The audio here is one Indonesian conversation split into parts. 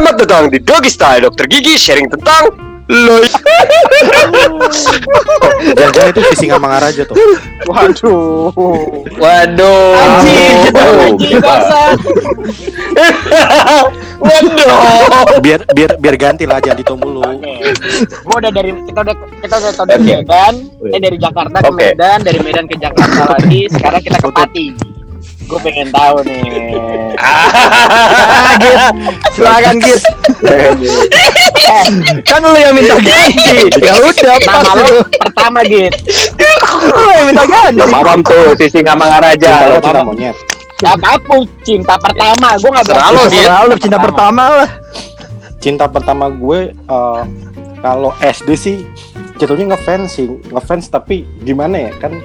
Selamat datang di Doggy Style Dokter Gigi sharing tentang Lois. Jangan-jangan itu si Singa Mangaraja tuh. Waduh. Waduh. Anjing. Waduh. Biar biar biar ganti lah jangan itu mulu. Gua udah dari kita udah kita udah tahu dari. Medan, eh dari Jakarta ke. Medan, dari Medan ke Jakarta lagi. Sekarang kita ke Pati. Gue pengen tahu nih. Ah, Git. Silakan Git. kan lu yang minta ganti. Ya udah pas Nama lo pertama gitu. Lu yang minta ganti. Paham tuh si Singa Mangaraja. Cinta lo cinta monyet. Apa pun cinta pertama, gue nggak Terserah lo, Git. Lu cinta pertama lah. Cinta pertama gue eh, kalau SD sih jatuhnya ngefans sih, ngefans tapi gimana ya kan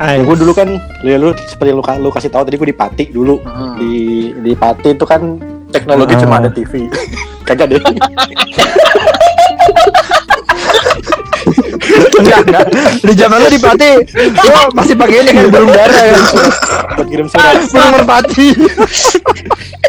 Ay, gue dulu kan ya lu seperti lu, lu kasih tahu tadi gue di Pati dulu. Hmm. di di Pati itu kan teknologi cuma ada TV kagak deh enggak, enggak. Di zaman lu di Pati, lu masih pakai ini kan burung dara kan. buat kirim surat Burung merpati.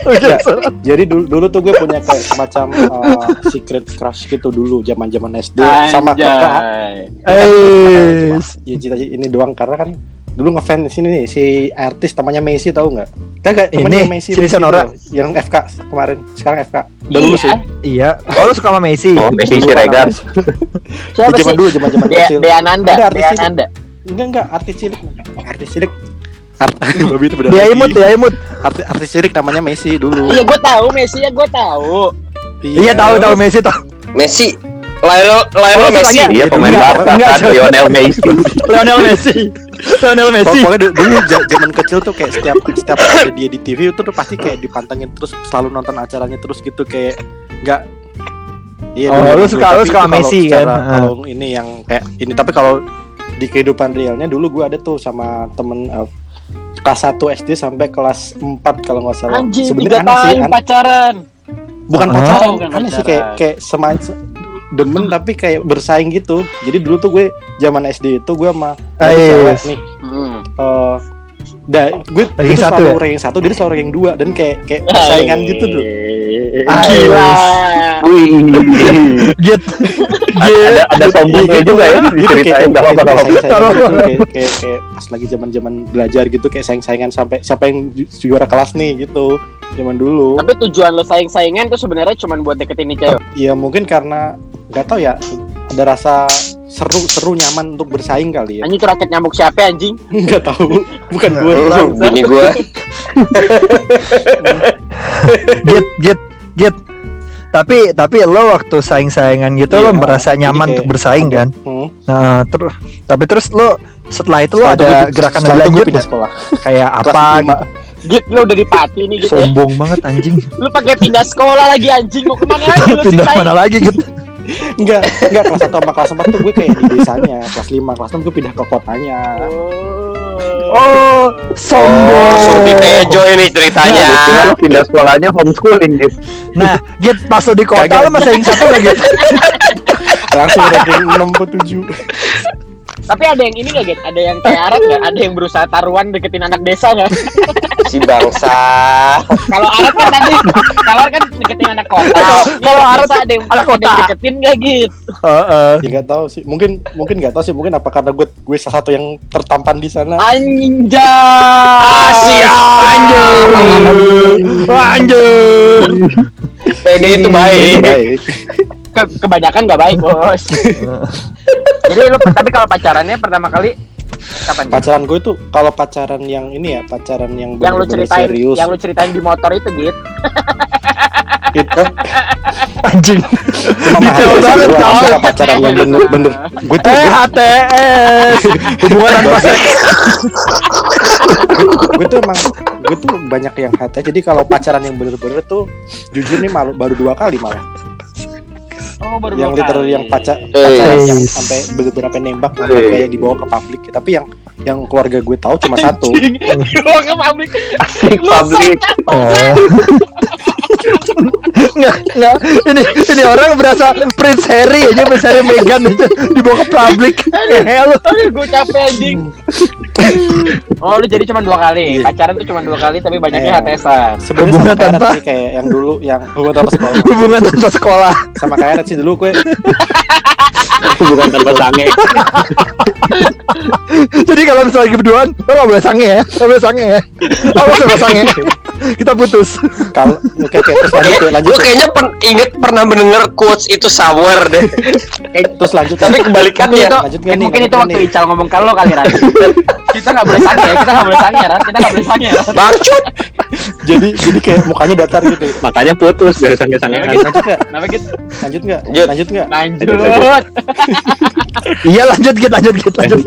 Ya, jadi dulu, dulu tuh gue punya kayak semacam uh, secret crush gitu dulu zaman zaman SD sama kakak Anjay. Eh, ya cita ini doang karena kan dulu ngefans sini nih si artis namanya Messi tahu nggak? Kagak Ini, temennya Messi Messi Sonora. yang FK kemarin sekarang FK udah lulus Iya. sih iya. Oh, lu suka sama Messi? Oh, Messi Dulu Siregar. Siapa Di zaman sih? dulu zaman zaman Dea, kecil Deananda, Ada artis itu. Deananda. enggak enggak artis cilik artis cilik Art Babi itu benar Dia imut, dia imut. artis artis cilik namanya Messi dulu Iya, gue tahu Messi ya, gue tahu. Iya, tahu tahu Messi tahu. Messi. Lionel Lionel Oh, Messi. Iya pemain Enggak, Barca kan. Lionel Messi. Lionel Messi. Lionel Messi. Pokoknya du- dulu zaman kecil tuh kayak setiap setiap ada dia di TV itu tuh pasti kayak dipantengin terus selalu nonton acaranya terus gitu kayak nggak Iya, Oh, lu suka- lu suka kalau Messi, secara- kan? Kalau ini yang kayak ini tapi kalau di kehidupan realnya dulu gua ada tuh sama temen eh, kelas 1 SD sampai kelas 4 kalau nggak salah. Anjing, Sebenarnya aneh sih, pacaran. bukan pacaran, Bukan aneh sih kayak kayak semain demen tapi kayak bersaing gitu. Jadi dulu tuh gue zaman SD itu gue sama Ah, ada iya, cewek iya. nih Hmm. eh da, gue Ranking itu satu selalu ya? ranking satu dia selalu ranking dua dan kayak kayak persaingan gitu tuh Ah, Gila. Git. Ada ada sombongnya juga ya diceritain enggak apa-apa kayak, kayak, pas lagi zaman zaman belajar gitu kayak saing saingan sampai siapa yang ju- juara kelas nih gitu zaman dulu Tapi tujuan lo saing-saingan tuh sebenarnya cuma buat deketin nih cewek. ya mungkin karena nggak tahu ya ada rasa seru seru nyaman untuk bersaing kali ya Anjing tuh raket nyamuk siapa anjing? nggak tahu bukan gue Bini gue Git, git, git. Tapi tapi lo waktu saing-saingan gitu Iya, lo merasa jadi nyaman untuk bersaing kan? Hmm. Nah, terus tapi terus lo setelah itu lo ada gue- gerakan lebih lanjut pindah nggak? sekolah kayak apa lima. Git lo udah di pati nih gitu ya. sombong banget anjing Lu pakai pindah sekolah lagi anjing mau ke mana lagi pindah mana lagi gitu enggak enggak kelas 1 sama kelas 4 tuh gue kayak di desanya kelas 5 kelas 6 gue pindah ke kotanya Oh. oh sombong Surti Tejo ini ceritanya. Lu pindah sekolahnya homeschooling gitu. nah git lo di kota lo masih yang satu lagi langsung ranking 6 ke 7 Tapi ada yang ini gak Git? Ada yang kayak Arat gak? Ada yang berusaha taruhan deketin anak desa gak? Si bangsa. Kalau Arat kan tadi Kalau Arat kan deketin anak kota Kalau Arat Desa ada yang anak yang kota. deketin gak gitu? Heeh. ya nggak tahu sih mungkin mungkin nggak tahu sih mungkin apa karena gue gue salah satu yang tertampan di sana Anjay Asia. anjir anjir PD itu baik. baik Ke- Kebanyakan gak baik bos Jadi lu tapi kalau pacarannya pertama kali Kapan? Pacaran gue tuh kalau pacaran yang ini ya pacaran yang Yang lu ceritain serius. Yang lu ceritain di motor itu Git. Itu anjing. Detail banget, pacaran yang bener-bener gue tuh eh HTS hubungan tanpa seks gue tuh emang gue tuh banyak yang hati jadi kalau pacaran yang bener-bener tuh jujur nih malu baru dua kali malah Oh baru yang dua literal kali. yang pacar pacaran yang sampai beberapa nembak kayak dibawa ke publik tapi yang yang keluarga gue tahu cuma satu Dibawa ke Asik publik. oh Nggak, nggak. Ini ini orang berasa Prince Harry aja Prince Harry Meghan aja dibawa ke publik. Lu. Aduh, gue capek anjing. Oh, lu jadi cuma dua kali. Pacaran tuh cuma dua kali tapi banyaknya Iya. HTSan. Sebenarnya Hubungan tanpa- kayak yang dulu yang hubungan tanpa sekolah. Hubungan tanpa sekolah. sama kayak Red sih dulu gue Bukan tanpa sange. Jadi kalau misalnya lagi berduaan, lo gak boleh sange ya, gak boleh sange ya. Oh, lo gak sange. Kita putus. kalau oke oke terus lanjut ya, lanjut Gue kayaknya pen- inget pernah mendengar quotes itu somewhere deh. terus lanjut Tapi kebalikannya. itu, lanjut nih, mungkin lanjut itu waktu nih? Ical ngomong kalau kali Ran. kita nggak boleh sange ya, kita nggak boleh sange Ran, kita nggak boleh sange Ran. Bangcut. jadi jadi kayak mukanya datar gitu Makanya putus dari sange-sangean. lanjut nggak Kenapa gitu? lanjut nggak Lanjut. lanjut nggak Lanjut. Iya lanjut gitu, lanjut gitu, lanjut.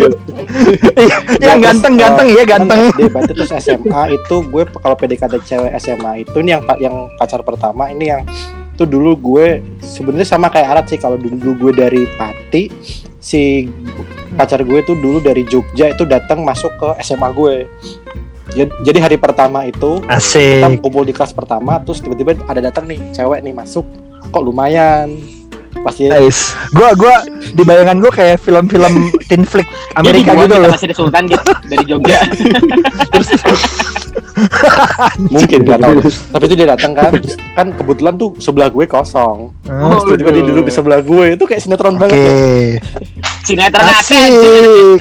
Iya, Yang ganteng-ganteng iya ganteng. Berarti terus SMA itu gue kalau PDKT cewek SMA itu ini yang yang pacar pertama ini yang itu dulu gue sebenarnya sama kayak Arat sih kalau dulu, dulu gue dari Pati si pacar gue tuh dulu dari Jogja itu datang masuk ke SMA gue jadi, hari pertama itu kita Asik. kumpul di kelas pertama terus tiba-tiba ada datang nih cewek nih masuk kok lumayan pasti Nice. Gua gua di bayangan gua kayak film-film teen flick Amerika gitu loh. masih di Sultan gitu dari Jogja. mungkin nggak tahu tapi itu dia datang kan kan kebetulan tuh sebelah gue kosong Hmm, terus tiba-tiba dia duduk di sebelah gue itu kayak sinetron Oke. banget ya. Sinetron apa?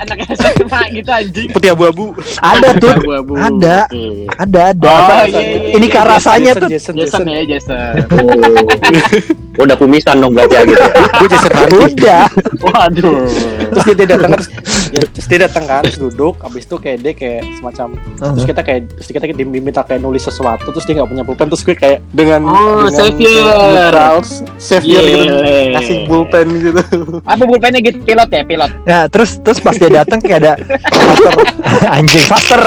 Anak SMA gitu anjing. putih abu-abu Ada tuh. Abu-abu. Ada. Oke. Ada ada. Oh, Apa? iya, iya, Ini iya. karasanya Jason, tuh. Jason, Jason Jason, ya Jason. Oh. Udah kumisan dong berarti ya gitu. gue Jason Udah. Waduh. Terus dia, dia datang terus, ya, terus dia datang kan terus duduk abis itu kayak dia kayak semacam terus kita kayak terus kita kayak diminta kayak nulis sesuatu terus dia nggak punya pulpen terus gue kayak dengan Oh, dengan savior. Charles savior gitu Yeah. kasih pulpen gitu Apa pulpennya gitu pilot ya pilot. Nah, terus terus pas dia datang kayak ada master anjing master.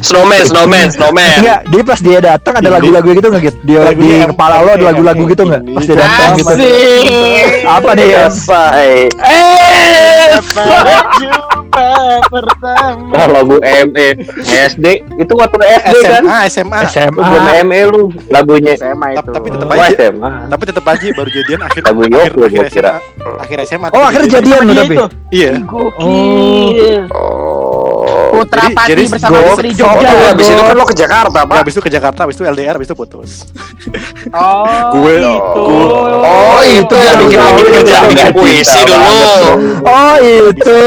Snowman, snowman, snowman. Enggak, dia pas dia datang ada lagu-lagu gitu nggak gitu? Dia di kepala lo ada lagu-lagu gitu nggak? Pas dia datang gitu. Apa nih ya? Bye. Eh, pertama. Lagu ME SD itu waktu SD kan? SMA SMA Lu SMA. belum ME lu lagunya. SMA itu. tapi tetep Wah aja SMA. tapi tetap aja baru jadian akhir Lagu akhir, Yoko akhir gua kira. SMA akhir SMA Oh, akhirnya jadian Dia tapi. itu. iya. Oh. Putra Jadi- Pati jadi bersama istri Oh, Jogja. habis itu kan lo ke Jakarta, Pak. abis itu ke Jakarta, abis itu LDR, abis itu putus. Oh, Gue- itu. Oh, itu yang bikin lagi kerjaan puisi dulu. Oh, itu.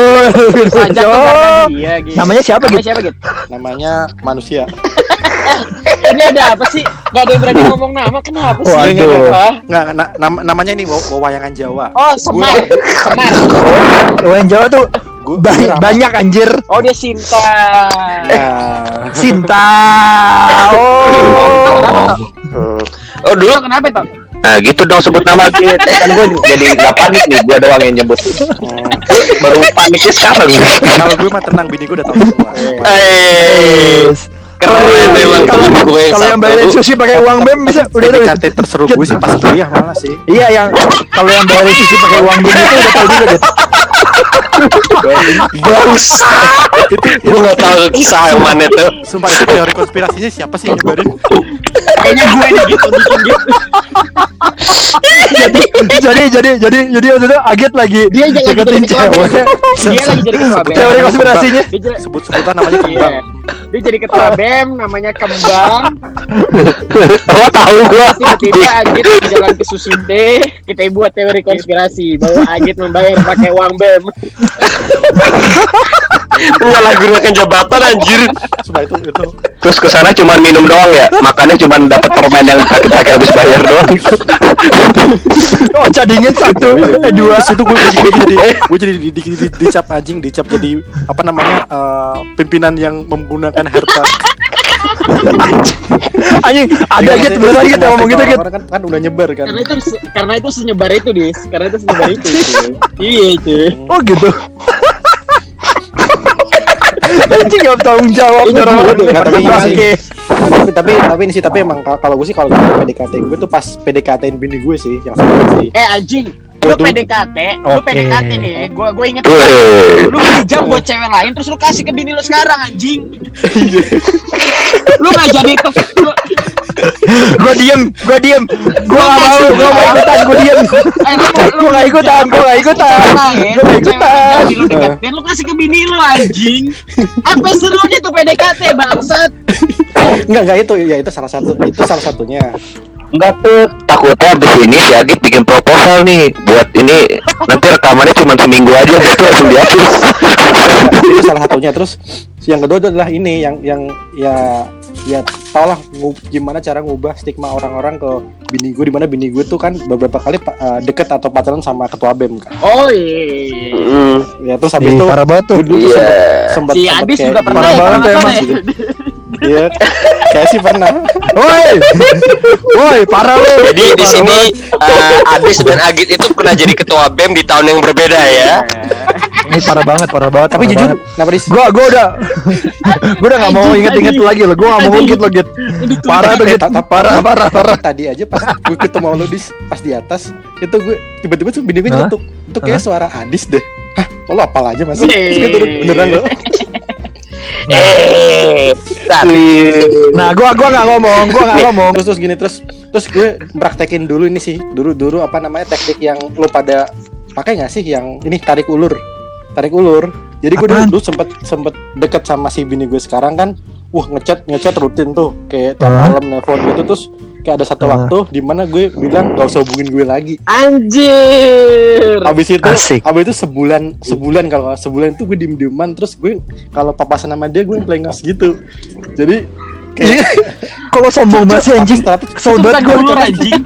Karena dia, gitu. Namanya siapa, gitu? Namanya manusia. Ini ada apa sih? Gak ada yang berani ngomong nama. Kenapa sih? Waduh. Nggak, na- nam- namanya ini Wawayangan Jawa. Oh, Semar. Semar. Orang Jawa tuh ba- banyak anjir. Oh, dia Sinta. Nah, Cinta. Oh. Oh, dulu Lu kenapa itu? Nah gitu dong sebut nama kita kan gue jadi gak panik nih gue doang yang nyebut baru paniknya sekarang kalau gue mah tenang, bini gue udah tahu semua. eh keren memang Kalau temen gue kalau yang satu. bayarin sushi pakai uang BEM bisa udah tahu. PDKT terseru gue sih pas kuliah malah sih. Iya yang kalau yang bayarin sushi pakai uang BEM itu udah tahu juga deh. bangsa gue gak tahu kisah yang mana tuh Sumpah itu teori konspirasinya siapa sih yang nyebarin? Kayaknya gue nih gitu, bikin gitu. Jadi jadi jadi jadi jadi itu Agit lagi Dia jadi deketin cewek. Dia lagi jadi ketua BEM. Teori konspirasinya. Dia jadi- Sebut-sebutan namanya kembang. Dia jadi ketua BEM, namanya Kembang. lo tahu gue Tiba-tiba Agit jalan ke Susinte, kita buat teori konspirasi bahwa Agit membayar pakai uang BEM. Menyalahgunakan jabatan anjir Sumpah itu itu. terus ke sana cuma minum doang ya makannya cuma dapat permen yang sakit-sakit habis bayar doang Oh cadingin satu, eh dua. Itu gue, jadi gue jadi di, di, di- dicap anjing, dicap jadi apa namanya eh, pimpinan yang menggunakan harta. Anjing ada Agit beneran gitu ngomong gitu Git. Orang kan, kan udah nyebar kan. Karena itu karena itu senyebar itu, Dis. Karena itu senyebar itu. cuy. Iya, itu. Oh gitu. Anjing gak tanggung jawab Ini gue Nggak, tapi ini sih. Oke. tapi tapi tapi ini sih tapi emang kalau- gue sih kalau gue PDKT gue tuh pas PDKT-in bini gue sih yang sih. Eh anjing, lu. PDKT, lu. PDKT nih, gua gua inget Weh. lu pinjam buat cewek lain terus lu kasih ke bini lu sekarang anjing. lu gak jadi ke lu, Gua diem, gua diem. Gua gak mau, gua mau ikutan, gua diem. Gua gak ikutan, gua gak ikutan. Gua gak ikutan. Lu deketin lu kasih ke bini lu anjing. Apa serunya tuh PDKT bangsat? Enggak enggak itu ya itu salah satu itu salah satunya. Enggak tuh takutnya abis ini si Agit bikin proposal nih buat ini nanti rekamannya cuma seminggu aja gitu langsung dihapus. itu salah satunya terus yang kedua adalah ini yang yang ya ya tau lah gimana cara ngubah stigma orang-orang ke bini gue di mana bini gue tuh kan beberapa kali eh, deket atau pacaran sama ketua bem kan Oh iya. Hmm, ya terus habis Ih, itu parah banget tuh. gue dulu Iya. sempat Si sempat Adis kayak juga pernah parah ya banget emang. ya. Iya, kayak sih pernah. Woi. Woi, parah lu. Jadi di sini eh, Adis dan Agit itu pernah jadi ketua BEM di tahun yang berbeda ya. Ini parah banget, parah banget. Tapi parah jujur, banget. kenapa dis? Gua gua udah gua udah gak mau inget-inget lagi lo. Gua gak mau ngungkit lo, Git. Parah tuh, Git. Parah, parah, parah. Tadi aja pas gue ketemu lu dis pas di atas itu gue tiba-tiba tuh bini gue nyetuk. Itu kayak suara Adis deh. Hah, lo apal aja mas? Yeay. Terus gue turun, beneran lo. Eh, Nah, gua gua gak ngomong, gua gak ngomong. terus terus gini terus terus gue praktekin dulu ini sih dulu dulu apa namanya teknik yang lu pada pakai nggak sih yang ini tarik ulur tarik ulur jadi gue dulu, sempet sempet deket sama si bini gue sekarang kan wah ngechat ngechat rutin tuh kayak tiap malam nelfon gitu terus kayak ada satu Hah? waktu di mana gue bilang gak usah hubungin gue lagi Anjir. Abis itu, Asik. abis itu sebulan, sebulan kalau sebulan itu gue diem dieman terus gue kalau papasan sama dia gue plengos gitu. Jadi kayak Kalau sombong banget sih anjing. gua. Dulu anjing.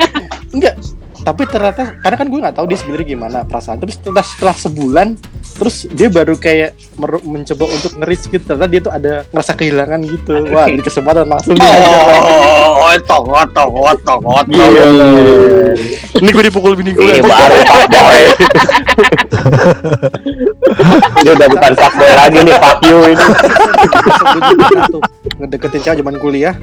enggak. Tapi ternyata karena kan gue nggak tahu dia sebenarnya gimana perasaan. Terus setelah, setelah sebulan, terus dia baru kayak mencoba untuk ngeris gitu. Ternyata dia tuh ada ngerasa kehilangan gitu. Wah, ini kesempatan langsung dia. Oh, otok, otok, otok, otok. Iya. Ini gue dipukul bini gue. Ini baru Pak Boy. Ini udah bukan Pak Boy lagi nih, Pak You ini. Ngedeketin cewek zaman kuliah.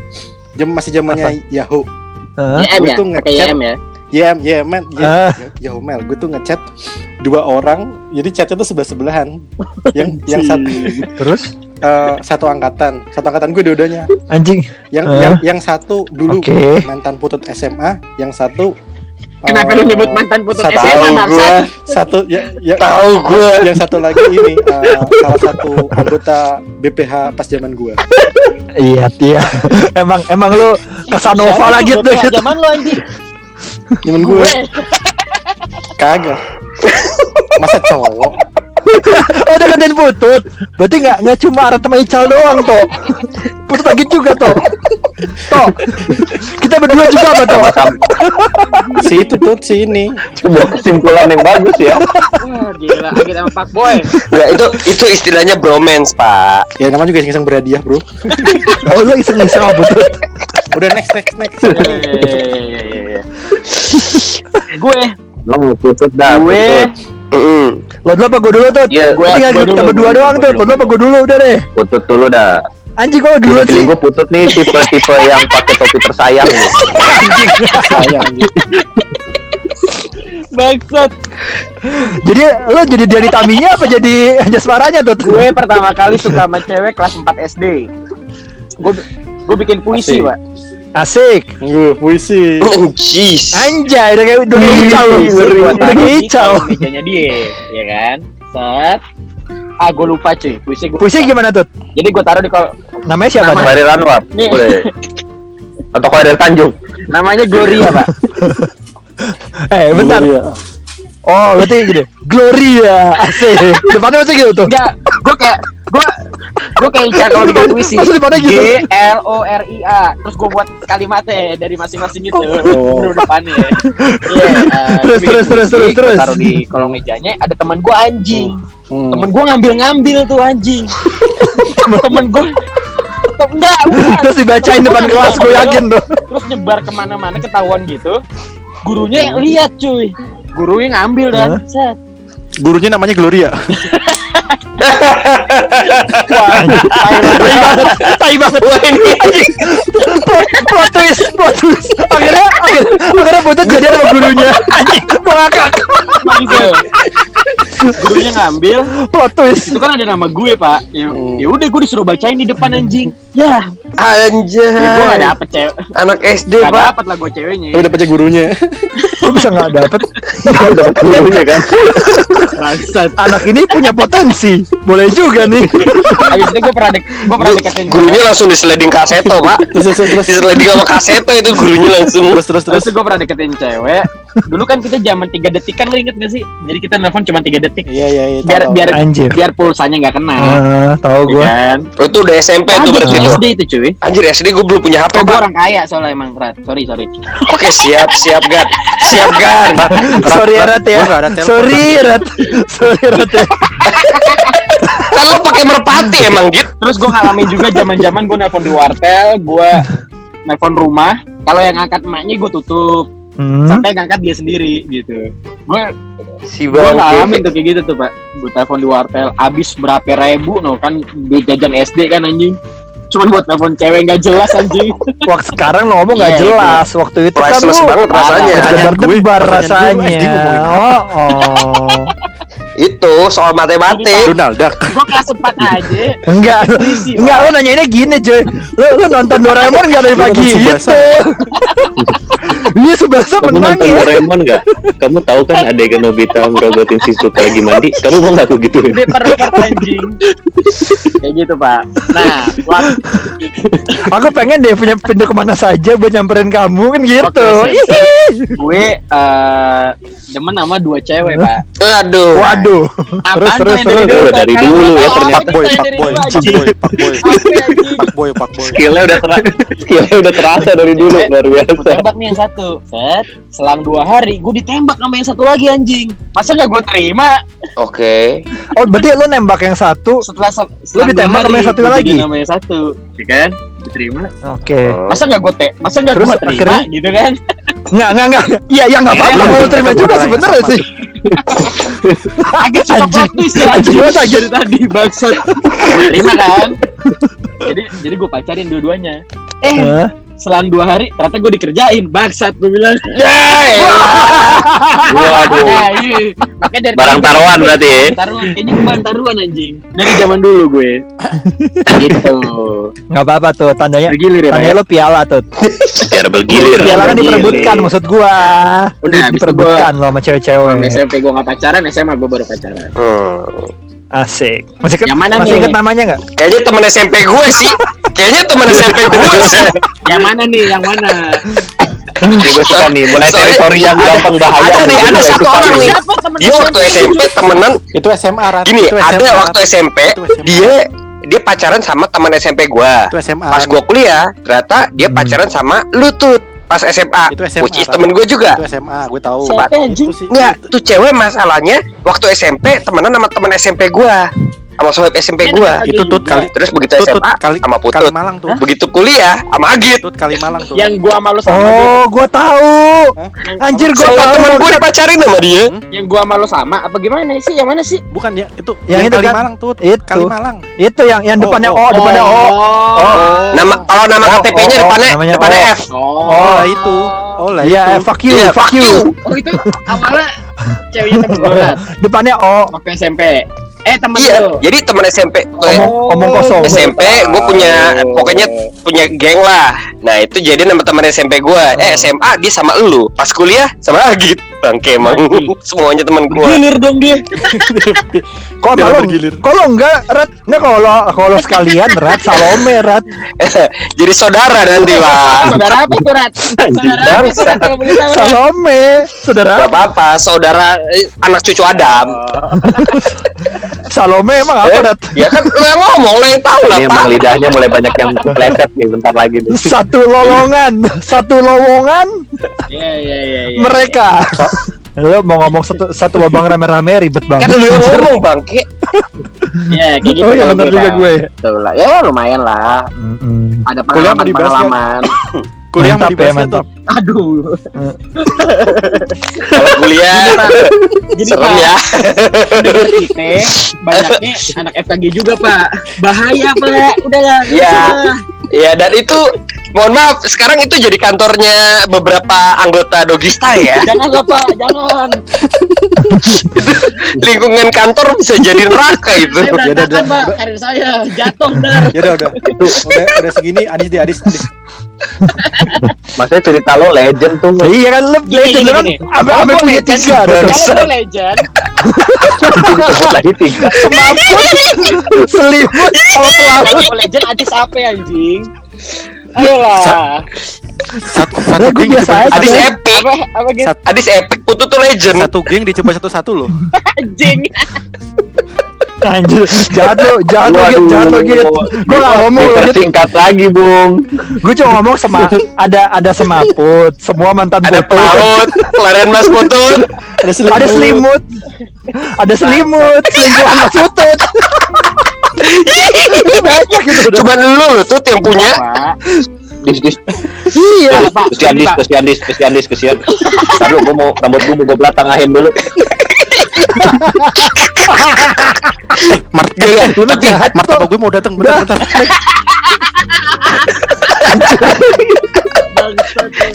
Jam masih zamannya Yahoo. YM ya, pakai ngechat. Ya. Ya, ya, man, Ah. ya, ya, Mel, gue tuh ngechat dua orang, jadi chatnya tuh sebelah sebelahan. yang yang satu, Terus eh, satu angkatan, satu angkatan gue dua-duanya. anjing. Yang Ah. yang yang satu dulu Oke. mantan putut SMA, yang satu Kenapa eh, lu nyebut mantan putus satu- SMA gua, satu ya, ya Tahu gue. yang satu lagi ini eh, salah satu anggota BPH pas zaman gue. Iya, iya. Emang emang lu Casanova lagi tuh. Git. Zaman lu anjing. Zaman gue kagak. Masa cowok? Oh, udah gantiin putut. Berarti nggak nggak cuma Arat sama Ical doang. Putut lagi juga toh. Toh. Kita berdua juga apa toh? Si itu tuh si ini. Sebuah kesimpulan yang bagus ya. Wah, gila Agit sama Pak Boy. Nggak, itu itu istilahnya bromance, Pak. Ya namanya juga iseng berhadiah, Bro. Oh, lu iseng-iseng sama putut. Udah next next next. Iya, iya, iya, iya. Gue, Lo ngeputut dah. gue, Mm-mm. Lo dulu apa gue dulu tuh? Iya, gue tinggal kita berdua doang tuh. gua Lo dulu apa gue dulu udah deh. Putut dulu dah. Anjing kok dulu sih? Gue putut nih tipe-tipe yang pakai topi tersayang nih. Sayang gitu. bangsat. Jadi lo jadi dari Taminya apa jadi jasmaranya tuh? Gue pertama kali suka sama cewek kelas 4 SD. Gue gue bikin puisi. Pak. Asik. Gue puisi. Oh, jeez. Anjay, udah kayak udah lo. Puisi gua Udah kolong mejanya dia, ya kan? Set. Ah, gue lupa cuy. Puisi gue. Puisi gimana tuh? Jadi gue taruh di kol Namanya siapa? Nama-? Khairil Anwar. Nih. Boleh. Atau Khairil Tanjung. namanya Gloria, Pak. Eh, bentar. Iya. Oh, berarti gini. Gloria. Asik. Depannya masih gitu tuh. Enggak, gue kayak gue gue kayak Ica kalau bikin puisi. Maksud depannya gitu? G L O R I A. Terus gue buat kalimatnya dari masing-masing gitu. Oh. Udah depannya. Iya. eh, Terus, gua bikin terus, terus, terus, terus. Taruh di kolong mejanya. Ada teman gue anjing. Hmm. Temen gue ngambil-ngambil tuh anjing. temen gue enggak. Terus dibacain depan kelas gue yakin tuh. terus nyebar ke mana-mana ketahuan gitu gurunya yang lihat cuy gurunya ngambil dan Hah? set Gurunya namanya Gloria. Tai banget. Wah ini anjing. Plot, plot twist, plot twist. Akhirnya akhirnya akhirnya putut jadi sama gurunya. Anjing, ngakak. gitu. gurunya ngambil Plot twist. itu kan ada nama gue pak ya ya udah gue disuruh bacain di depan anjing ya Anjay. Ya, gue gak dapet cewek. Anak SD, Gak Pak. dapet lah gue ceweknya. Tapi dapetnya gurunya. Kok bisa nggak dapet? dapat gurunya kan. Anak ini punya potensi. Boleh juga nih. Abis itu gue pernah dek, gue pernah deketin Gurunya langsung disliding kaseto, Pak. Terus terus terus Disliding sama kaseto itu gurunya langsung. terus terus Terus terus. gue pernah deketin cewek. Dulu kan kita zaman 3 detik kan lo inget gak sih? Jadi kita nelfon cuma 3 detik. Iya iya iya. Biar tahu, biar Anjir. biar pulsanya nggak kena. Ah, tahu Iya gua. kan? Oh, itu udah SMP tuh Anjir, berarti tuh. SD itu cuy. Anjir SD gue belum punya HP, Oh, gue orang kaya soalnya emang Rat. Sorry sorry. Oke, siap, siap, Gan. Siap, Gan. Sorry Rat ya. Sorry Rat. Sorry Rat ya. Kan lo pakai merpati emang, Git. Terus gue ngalamin juga zaman-zaman gue nelfon di wartel, gue nelfon rumah. Kalau yang angkat emaknya gue tutup, Hmm. sampai ngangkat dia sendiri gitu. Gue Si gue ngalamin tuh kayak gitu tuh pak. Gue telepon di wartel, abis berapa ribu no kan duit jajan SD kan anjing. Cuman buat telepon cewek nggak jelas anjing. Waktu sekarang lo ngomong nggak Iya, jelas. Waktu itu kan Priceless lu banget rasanya. Gue, rasanya. Oh, oh. Itu soal matematik. Donald Duck. gue kelas 4 aja. Enggak, enggak lo nanyainnya gini cuy. Lo lo nonton Doraemon enggak dari Lu pagi gitu. Tsubasa. Iya Subasa kamu menang nonton ya. Doraemon nggak kamu tahu kan adegan Nobita ngerogotin si Suka lagi mandi kamu mau nggak aku gituin Dia anjing. Kayak gitu pak. Nah, waktu Aku pengen deh punya pintu ke mana saja buat nyamperin kamu kan gitu. Gue eh demen sama dua cewek pak. Aduh. Waduh. Terus Apaan terus tuh yang terus. Dari dulu ya, ternyata. Pak boy, pak boy, pak boy, pak boy, pak boy, pak boy. skillnya udah terasa skillnya udah terasa dari dulu luar Gue biasa tembak nih yang satu Set Selang dua hari Gue ditembak sama yang satu lagi anjing Masa gak gue terima Oke. Oh, berarti lo nembak yang satu. Setelah dua ditembak sama hari, yang satu lagi? sama yang satu Ya kan Diterima Oke. Masa gak gue te Masa gak Terus gue terima? Gitu kan Enggak, enggak, enggak. Iya, iya enggak apa-apa. Mau terima juga Sama. sebenarnya sih. Agak plot twist ya anjing. Dari tadi Bangsat Gue terima kan Jadi jadi gue pacarin dua-duanya Eh selang dua hari ternyata gue dikerjain bangsat gue bilang waduh Nah, iya. Makanya dari barang taruhan berarti ya taruhan kayaknya barang taruhan anjing dari zaman dulu gue gitu Enggak apa-apa tuh, tandanya bergilir ya tandanya ya? lo piala tuh. biar bergilir Piala kan diperebutkan maksud gua. Udah, diperebutkan lo sama cewek-cewek. SMP gue gak pacaran SMA gue baru pacaran Hmm. Asik. Masih ke, Yang mana masih nih? inget namanya enggak? Kayaknya temen SMP gue sih. Kayaknya temen SMP gue sih. yang mana nih yang mana ini gue suka nih mulai Soalnya teritori yang gampang bahaya ada nih, ada satu orang nih. Dia waktu SMP temenan Itu SMA, Rat. gini, Itu ada SMA, waktu Rat. SMP dia dia pacaran sama teman SMP gua. Itu SMA. Pas gua kuliah, ternyata dia Hmm. pacaran sama Lutut pas SMA. Itu SMA, Which is Rat. temen gue juga. Itu SMA, gue tahu. Siapa, anjing? Itu sih. Enggak, tuh cewek masalahnya waktu SMP temenan sama temen SMP gua. Sama sohib SMP gua. Itu tut kali. Terus begitu Tut, tut, SMA kali sama Kali Putut. Malang tuh. Begitu kuliah sama Agit. Tut kali Malang tuh. yang gue sama lu sama Oh, gua tahu. Hah? Anjir, gua Sama tahu. temen gue dipacarin sama dia. yang gue sama lu sama apa gimana sih yang mana sih Bukan ya, itu Yang itu kali kan? Malang tuh. Itu. Kali Malang. Itu yang yang Oh, depannya oh, O, depannya O. oh Nama kalau nama Oh, KTP-nya depannya namanya depannya. F. oh Oh, lah itu. Oh, lah Iya, itu. eh, fuck you, Iya, fuck you. oh itu awalnya ceweknya temen gue. Depannya O. waktu SMP eh temen Iya, lu jadi temen SMP. Omong, omong kosong. SMP gue punya pokoknya punya geng lah. Nah itu jadi nama teman SMP gue. Eh SMA dia sama elu. Pas kuliah sama Agit. Bangke emang semuanya teman gue. gilir dong dia Kok kalau kalau enggak Rat, enggak kalau kalau sekalian Rat Salome Rat. jadi saudara nanti lah. saudara apa tuh Rat saudara apa? Salome, saudara. Gak apa-apa, saudara eh, anak cucu Adam. Salome emang apa Eh, Rat? ya kan lo yang ngomong, yang tahu lah ini emang lidahnya mulai banyak yang kepleset nih bentar lagi nih Satu lowongan, satu lowongan iya iya iya iya. mereka. Lo mau ngomong satu satu lubang rame-rame ribet Kan banget. lo yang ngomong bangke. Iya, kayak gitu. Oh iya benar gue, juga gue. Betul lah. Ya lumayan lah. Ada pengalaman-pengalaman. Kuliah mau Mantap ya, mantap. tuh. Aduh. Kalau kuliah Jadi serem Pak, ya. kita banyaknya anak FKG juga Pak. Bahaya Pak. Udah lah. Iya. Ya dan itu mohon maaf, sekarang itu jadi kantornya beberapa anggota Dogista ya. Jangan lah pak, jangan. Lingkungan kantor bisa jadi neraka itu. Saya udah, udah. pak, karir saya jatuh dar. Ya udah udah. Udah udah segini Adis di Adis Adis. Maksudnya cerita lo legend tuh. Iya kan Gini, legend gini, kan abang Kalau punya legend, tiga ada. Kalau legend, Disebut lagi tiga. Semaput Selimut Kalau kalau legend artis apa ya, anjing? Ayolah. Satu Nah, satu gue geng biasa dicoba- aja. Adis epic, Apa apa gitu Sat- Adis epic, Putu tuh legend. satu geng dicoba satu-satu loh. anjing. Anjir Jahat lu Jahat lu gitu Jahat lu gitu Gue gak ngomong lu gitu Singkat lagi, Bung. Gue cuma ngomong sama Ada ada semaput Semua mantan Ada pelaut, pelarian mas putut. Ada selimut. Ada selimut Ada selimut Selingkuhan mas putut Banyak gitu udah. Cuman lu tuh yang punya. Pak. Dis, dis. Iya Pak, Kesian dis, kesian dis, kesian dis, kesian. Taruh, gue mau rambut gue mau gue belah tengahin dulu. Mart Iya, Lu mah jahat martabak gue mau datang bentar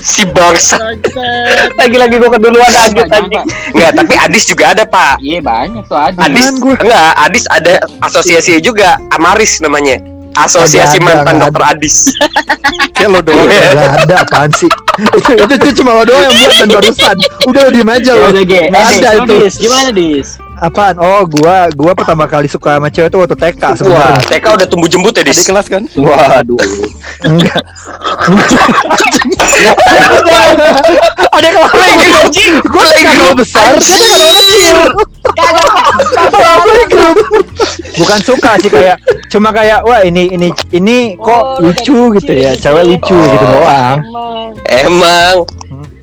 Si bangsa. Lagi-lagi gue keduluan anjing. Pak. Enggak, tapi Adis juga ada, Pak. Iya banyak tuh ada. Adis gue? enggak, Adis ada asosiasi juga, Amaris namanya. Asosiasi Ada, ada, mantan ada. dokter Adis. Kayak lo doang. Gak ada apaan sih itu, itu, itu cuma lo doang yang buat dan barusan Udah lo diem aja Ya lo udah, Ge. Gak Eh, ada itu Gimana, Dis? Apaan? Oh gua Gua pertama kali suka sama cewek tuh waktu TK Wah, sebenarnya TK udah tumbuh jembut ya, Di kelas kan? Waduh. Enggak. Ada kelas Anjing, Gue TK besar. Dia TK kecil Playgroup. Bukan suka sih kayak cuma kayak wah ini ini ini kok Oh, lu lucu gitu ya cewek lucu gitu doang. Emang. Emang.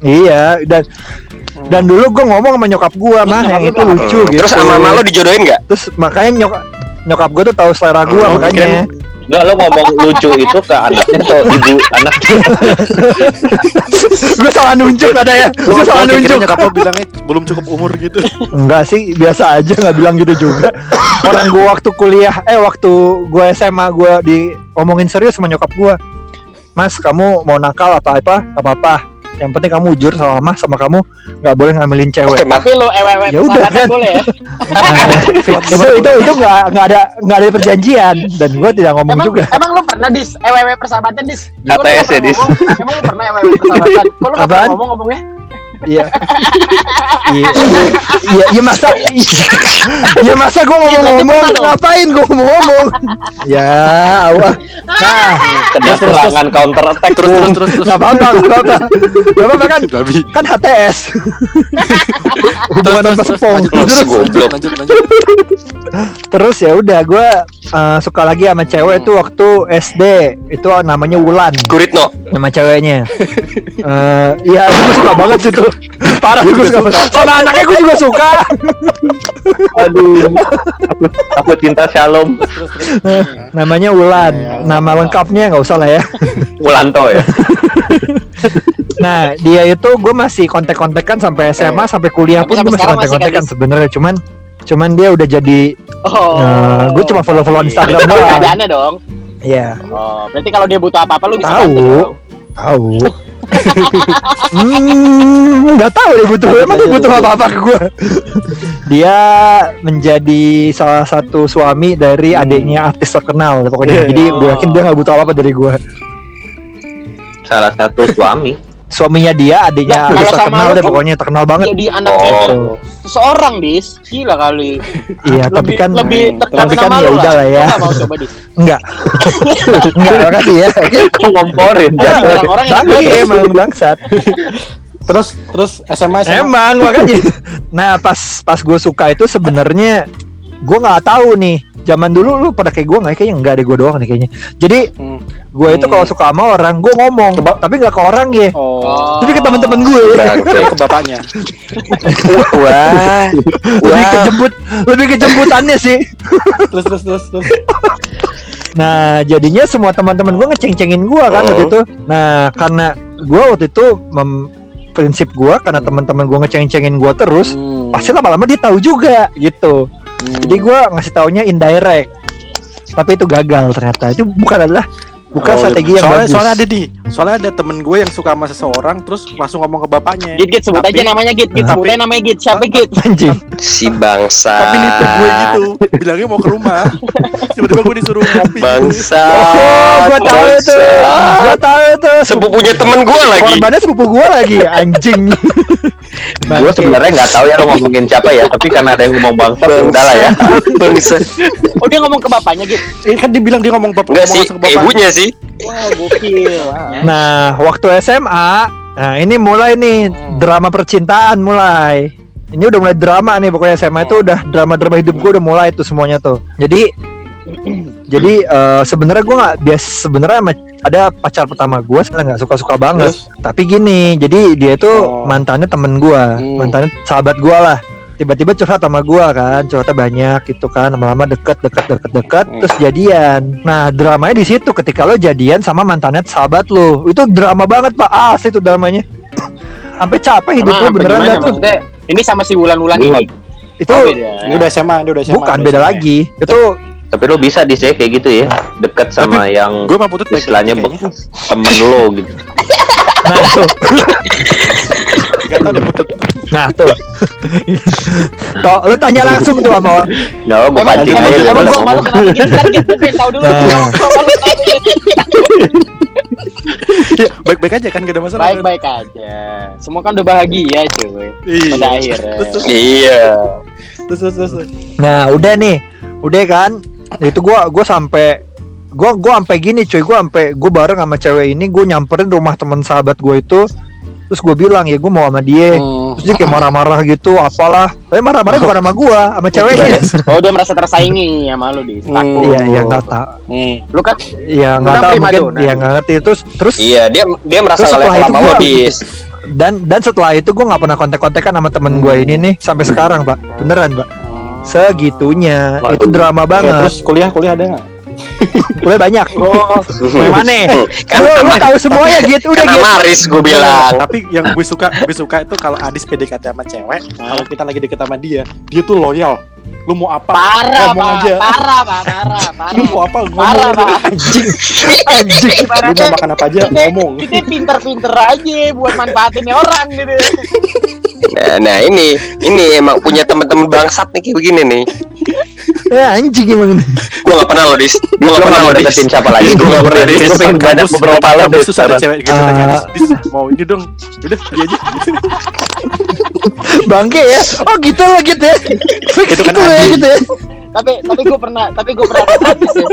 Iya dan dan dulu gue ngomong sama nyokap gue mah yang itu lucu gitu. Terus sama mama lo dijodohin nggak? terus makanya nyokap nyokap gue tuh tahu selera gue Oh, makanya. Enggak, lo ngomong lucu itu ke anaknya atau ibu anaknya. gue salah nunjuk ada ya? Gue salah nunjuk. nyokap lo bilangnya belum cukup umur gitu. enggak sih biasa aja nggak bilang gitu juga. Orang gue waktu kuliah eh waktu gue SMA gue diomongin serius sama nyokap gue mas kamu mau nakal apa apa apa apa yang penting kamu jujur sama mama sama kamu nggak boleh ngambilin cewek Emang Tapi lo ewe-ewe Ya udah, kan. boleh ya? itu itu itu nggak nggak ada nggak ada perjanjian dan gue tidak ngomong Emang, juga emang lu pernah dis ewe persahabatan dis? Nggak ya, Dis? Emang lu pernah ewe persahabatan? Kok lu nggak pernah Apaan? ngomong ngomongnya? Iya. Iya. Iya iya masa iya masa gue ngomong-ngomong. ngapain gue ngomong-ngomong? Ya awal nah Kena serangan counter attack Terus terus terus terus. nggak apa-apa nggak apa-apa. Nggak apa-apa kan? Kan HTS hubungan tanpa sepong lanjut, goblok. terus. Ya udah gue uh, suka lagi sama cewek itu waktu SD itu namanya Wulan. Guritno. nama ceweknya. Eh iya gue suka banget sih tuh parah gue suka sama anaknya gue juga suka. Aduh. Aku aku cinta Shalom. Namanya Wulan nama lengkapnya nggak usah lah ya. Wulanto ya. nah dia itu gue masih kontak-kontakan sampai SMA sampai kuliah pun gue masih kontak-kontakan kan, sebenarnya. Cuman cuman dia udah jadi Oh. eh, gue cuma follow-follow Instagram doang. keadaannya dong. Iya. Oh, berarti kalau dia butuh apa-apa lu bisa Tahu. tahu hmm nggak tahu dia butuh emang dia butuh apa apa ke gue dia menjadi salah satu suami dari adiknya artis terkenal pokoknya. Iya. jadi gue yakin dia nggak butuh apa apa dari gue Salah satu suami. Suaminya dia adiknya Nah, kalau sama terkenal deh pokoknya terkenal banget Jadi anak Oh. seseorang dis, gila kali. iya tapi lebih, kan lebih terkenal tapi kan ya udah lah ya Lu nggak mau coba dis. enggak enggak makasih ya Kok ngomporin? Orang-orang yang emang bangsat Terus terus SMA SMA. Emang makanya. Nah pas pas gue suka itu sebenarnya gue nggak tahu nih. Zaman dulu lu pada kayak gue nggak kayaknya enggak deh gue doang nih kayaknya. Jadi Hmm. gue itu kalau suka sama orang gue ngomong, tapi nggak ke orang ya. Oh. Tapi ke teman-teman gue. Ke ke bapaknya. Wah. lebih ke jemput, lebih ke jemputannya sih. Terus terus terus terus. Nah jadinya semua teman-teman gue ngeceng-cengin gue kan waktu Oh. itu. Nah karena gue waktu itu mem- prinsip gue karena teman-teman gue ngeceng-cengin gue terus, Hmm. pasti lama-lama dia tahu juga gitu. Jadi gue ngasih taunya indirect. Tapi itu gagal ternyata. Itu bukan adalah bukan Oh, strategi yang soalnya bagus. soalnya ada nih soalnya ada temen gue yang suka sama seseorang terus langsung ngomong ke bapaknya. Git git sebut Tapi- aja namanya Git. Git sebut aja namanya Git. Siapa Git? Anjing. Si bangsa. tapi nipu gue gitu bilangnya mau ke rumah. Tiba-tiba gue disuruh ngopi. Bangsa. oh gua tahu itu. Gua tahu itu. Sepupunya temen gue lagi. korbannya sepupu gua lagi anjing. Gue sebenarnya nggak tahu ya lo ngomongin siapa ya, tapi karena ada yang ngomong bangsa, udah lah ya. Bangsa. Oh dia ngomong ke bapaknya Git? Eh, kan dibilang dia ngomong bapak Enggak ngomong sih, ibunya sih. Wah gokil Nah, waktu SMA, nah ini mulai nih drama percintaan mulai. Ini udah mulai drama nih pokoknya SMA itu udah drama-drama hidup gue udah mulai tuh semuanya tuh. Jadi jadi eh, sebenarnya gue nggak bias sebenarnya ada pacar pertama gue sebenarnya nggak suka-suka banget. Tapi gini, jadi dia itu Oh. mantannya temen gue, Hmm. mantannya sahabat gue lah. Tiba-tiba curhat sama gue kan, curhatnya banyak gitu kan, lama-lama deket, deket, deket, deket, Hmm. terus jadian. Nah dramanya di situ ketika lo jadian sama mantannya sahabat lo, itu drama banget pak, ah itu dramanya. Sampai capek hidup lo beneran gimana dah tuh. Ini sama si Wulan-Wulan ini Itu Oh, beda. ini udah SMA ini udah SMA bukan udah beda SMA. lagi. Itu Tapi lo bisa di kayak gitu ya, deket sama yang gue mah putut baik istilahnya kayaknya. temen lo gitu. nah nah tuh. Toh, lu tanya langsung tuh sama Nggak, gue Emang pancing emang aja emang gua malu kenapa tahu dulu? Iya, baik-baik aja kan gak ada masalah kan? Baik-baik aja Semua kan udah bahagia cuy Iya. Pada akhirnya Iya. terus, terus, terus. Nah, udah nih. Udah kan? Itu gua gua sampai gua gua sampai gini cuy, gua sampai gua bareng sama cewek ini gua nyamperin rumah teman sahabat gua itu. Terus gua bilang ya gua mau sama dia. Hmm. Terus dia kayak marah-marah gitu, apalah. Tapi marah-marah bukan sama gua, sama ceweknya. Oh dia merasa tersaingi sama lu di Hmm. Iya, iya enggak tahu. Hmm. Lu kan Iya, enggak Udah tahu mungkin dia enggak ngerti terus terus Iya, dia dia merasa Terus nggak setelah itu Dis. dan dan setelah itu gua nggak pernah kontak-kontakan sama temen gua ini nih sampai sekarang, Pak. Beneran, Pak. Segitunya. Itu drama Oke, banget. terus kuliah kuliah ada nggak? Kuliah banyak. Oh, mana? Kan Lu, tahu semuanya gitu, udah gitu. Maris gue bilang. Tapi yang gue suka, gue suka itu kalau Adis PDKT sama cewek, kalau kita lagi deket sama dia, dia tuh loyal. Lu mau apa? Parah ngomong pak aja. Parah pak Parah Parah Lu mau apa? Ngomong Parah aja. pak Anjing. Anjing. Lu mau makan apa aja ngomong. Kita pinter-pinter aja buat manfaatin orang gitu Nah, nah ini ini emang punya teman-teman bangsat nih kayak begini nih. Ya anjing emang. Gue gak pernah lo, Dis. Gue Lo gak pernah nggak lo, mau Dis. deketin siapa lagi? Gue gak pernah, Dis. Gue pengen banyak beberapa lo kampus terus ada cewek gitu tanya Ah. Dis, Dis, mau ini dong. Udah, dia aja. Bangke ya. Oh gitu lah gitu ya. Fix Itu kan gitu ya gitu ya. Tapi tapi gue pernah Tapi gue pernah ya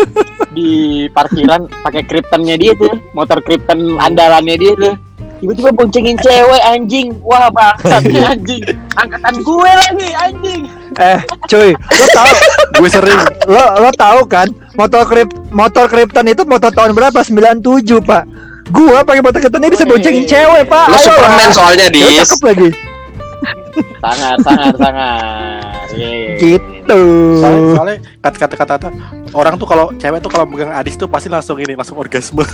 Di parkiran pakai Kryptonnya dia tuh Motor Krypton andalannya dia tuh Tiba-tiba boncengin cewek anjing Wah bangsatnya anjing Angkatan gue lagi anjing Eh, cuy, lo tahu Gue sering. lo lo tahu kan motor krip motor Krypton itu motor tahun berapa? 97, Pak. Gua pakai motor Krypton ini bisa boncengin cewek, Pak. Lo Ayo Superman lah. soalnya, Dis. cakep lagi. Sangat sangat sangat Iya. Gitu. Soalnya, soalnya kata kata kata kata orang tuh kalau cewek tuh kalau megang Adis tuh pasti langsung ini langsung orgasme.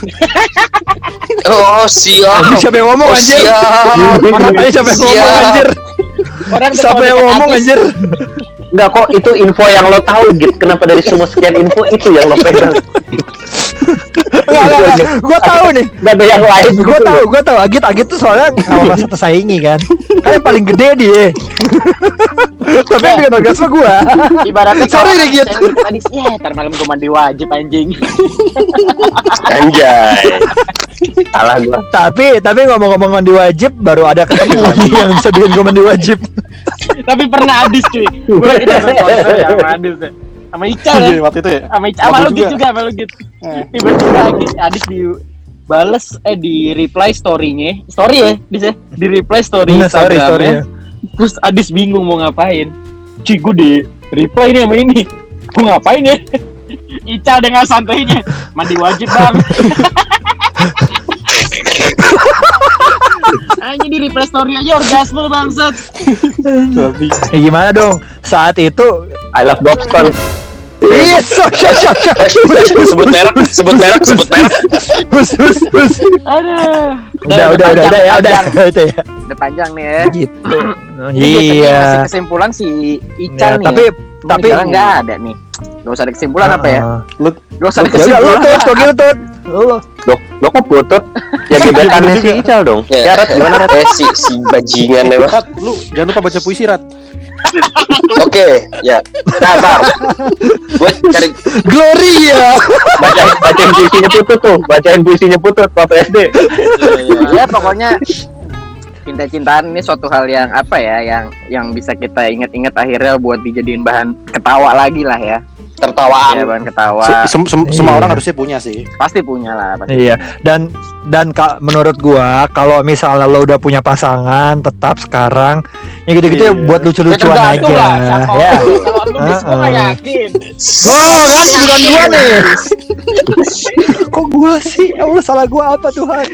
Oh, siap. Siapa yang ngomong Oh, anjir? siapa yang ngomong Siap. anjir? Orang Siapa yang ngomong anjir? Enggak kok itu info yang lo tahu gitu. Kenapa dari semua sekian info itu yang lo pegang? Enggak, enggak, enggak. Gua tahu nih. Gak ada yang lain. Gue gitu tahu, loh. gue tahu. Agit, Agit tuh soalnya nggak merasa tersaingi kan. Kan yang paling gede dia. Tapi yang bikin orgasme gue. Ibaratnya Sorry kalau nih, Git. cewek Tadi ya, ntar malam gue mandi wajib anjing. Anjay. Salah gua. Tapi tapi ngomong-ngomong mandi wajib baru ada ketemu lagi yang bisa bikin gue mandi wajib. Tapi pernah Adis cuy. Gue lagi nonton sama Adis ya. Sama Ica ya. Iya, waktu itu ya. Sama Ica sama Sama lu gua gitu juga. sama lu gitu. Eh. Tiba-tiba Adis, Adis di bales eh di reply story-nya. Story ya, bisa di reply story Nah, sorry ya. Terus Adis bingung mau ngapain. Cuy, gue di reply nih sama ini. Gue ngapain ya? Ica dengan santainya mandi wajib bang. Hanya di reply story aja orgasme bangsat. Ya gimana dong? Saat itu I love Bobston. Iya, sok, sok, sok, sok. sebut merek, sebut merek, sebut merek. Hus, hus, hus. Aduh. Udah, udah, udah, udah, ya, udah, panjang. udah ya. Udah panjang nih ya. Gitu. Iya. kesimpulan si Ya, Ical nih. tapi ya. tapi nggak ada nih. Gak usah ada kesimpulan apa ya? Ah. Gak usah ada Ya lu kesimpulan. tut, kok gitu tut. Lu. Lo, lo kok butut? Ya gebetannya si Ical dong. Ya, Ya, Rat, gimana Rat? Eh, si si bajingan ya. Rat, lu jangan lupa baca puisi Rat. Oke, ya. Nah, Bar. Gue cari Gloria. Bacain, bacain puisinya putut tuh. Bacain puisinya putut waktu SD. ya pokoknya cinta-cintaan ini suatu hal yang apa ya yang yang bisa kita ingat-ingat akhirnya buat dijadiin bahan ketawa lagi lah ya tertawaan. ya bahan ketawa Se- sem- sem- Semua Iya. orang harusnya punya sih. pasti punya lah pasti. Iya, dan dan ka, menurut gua kalau misalnya lo udah punya pasangan tetap sekarang ya gitu-gitu ya Iya. buat lucu-lucuan aja. Ya. kalau lu nggak yakin Oh, kan bukan gua nih. Kok gua sih? Ya Allah salah gua apa Tuhan?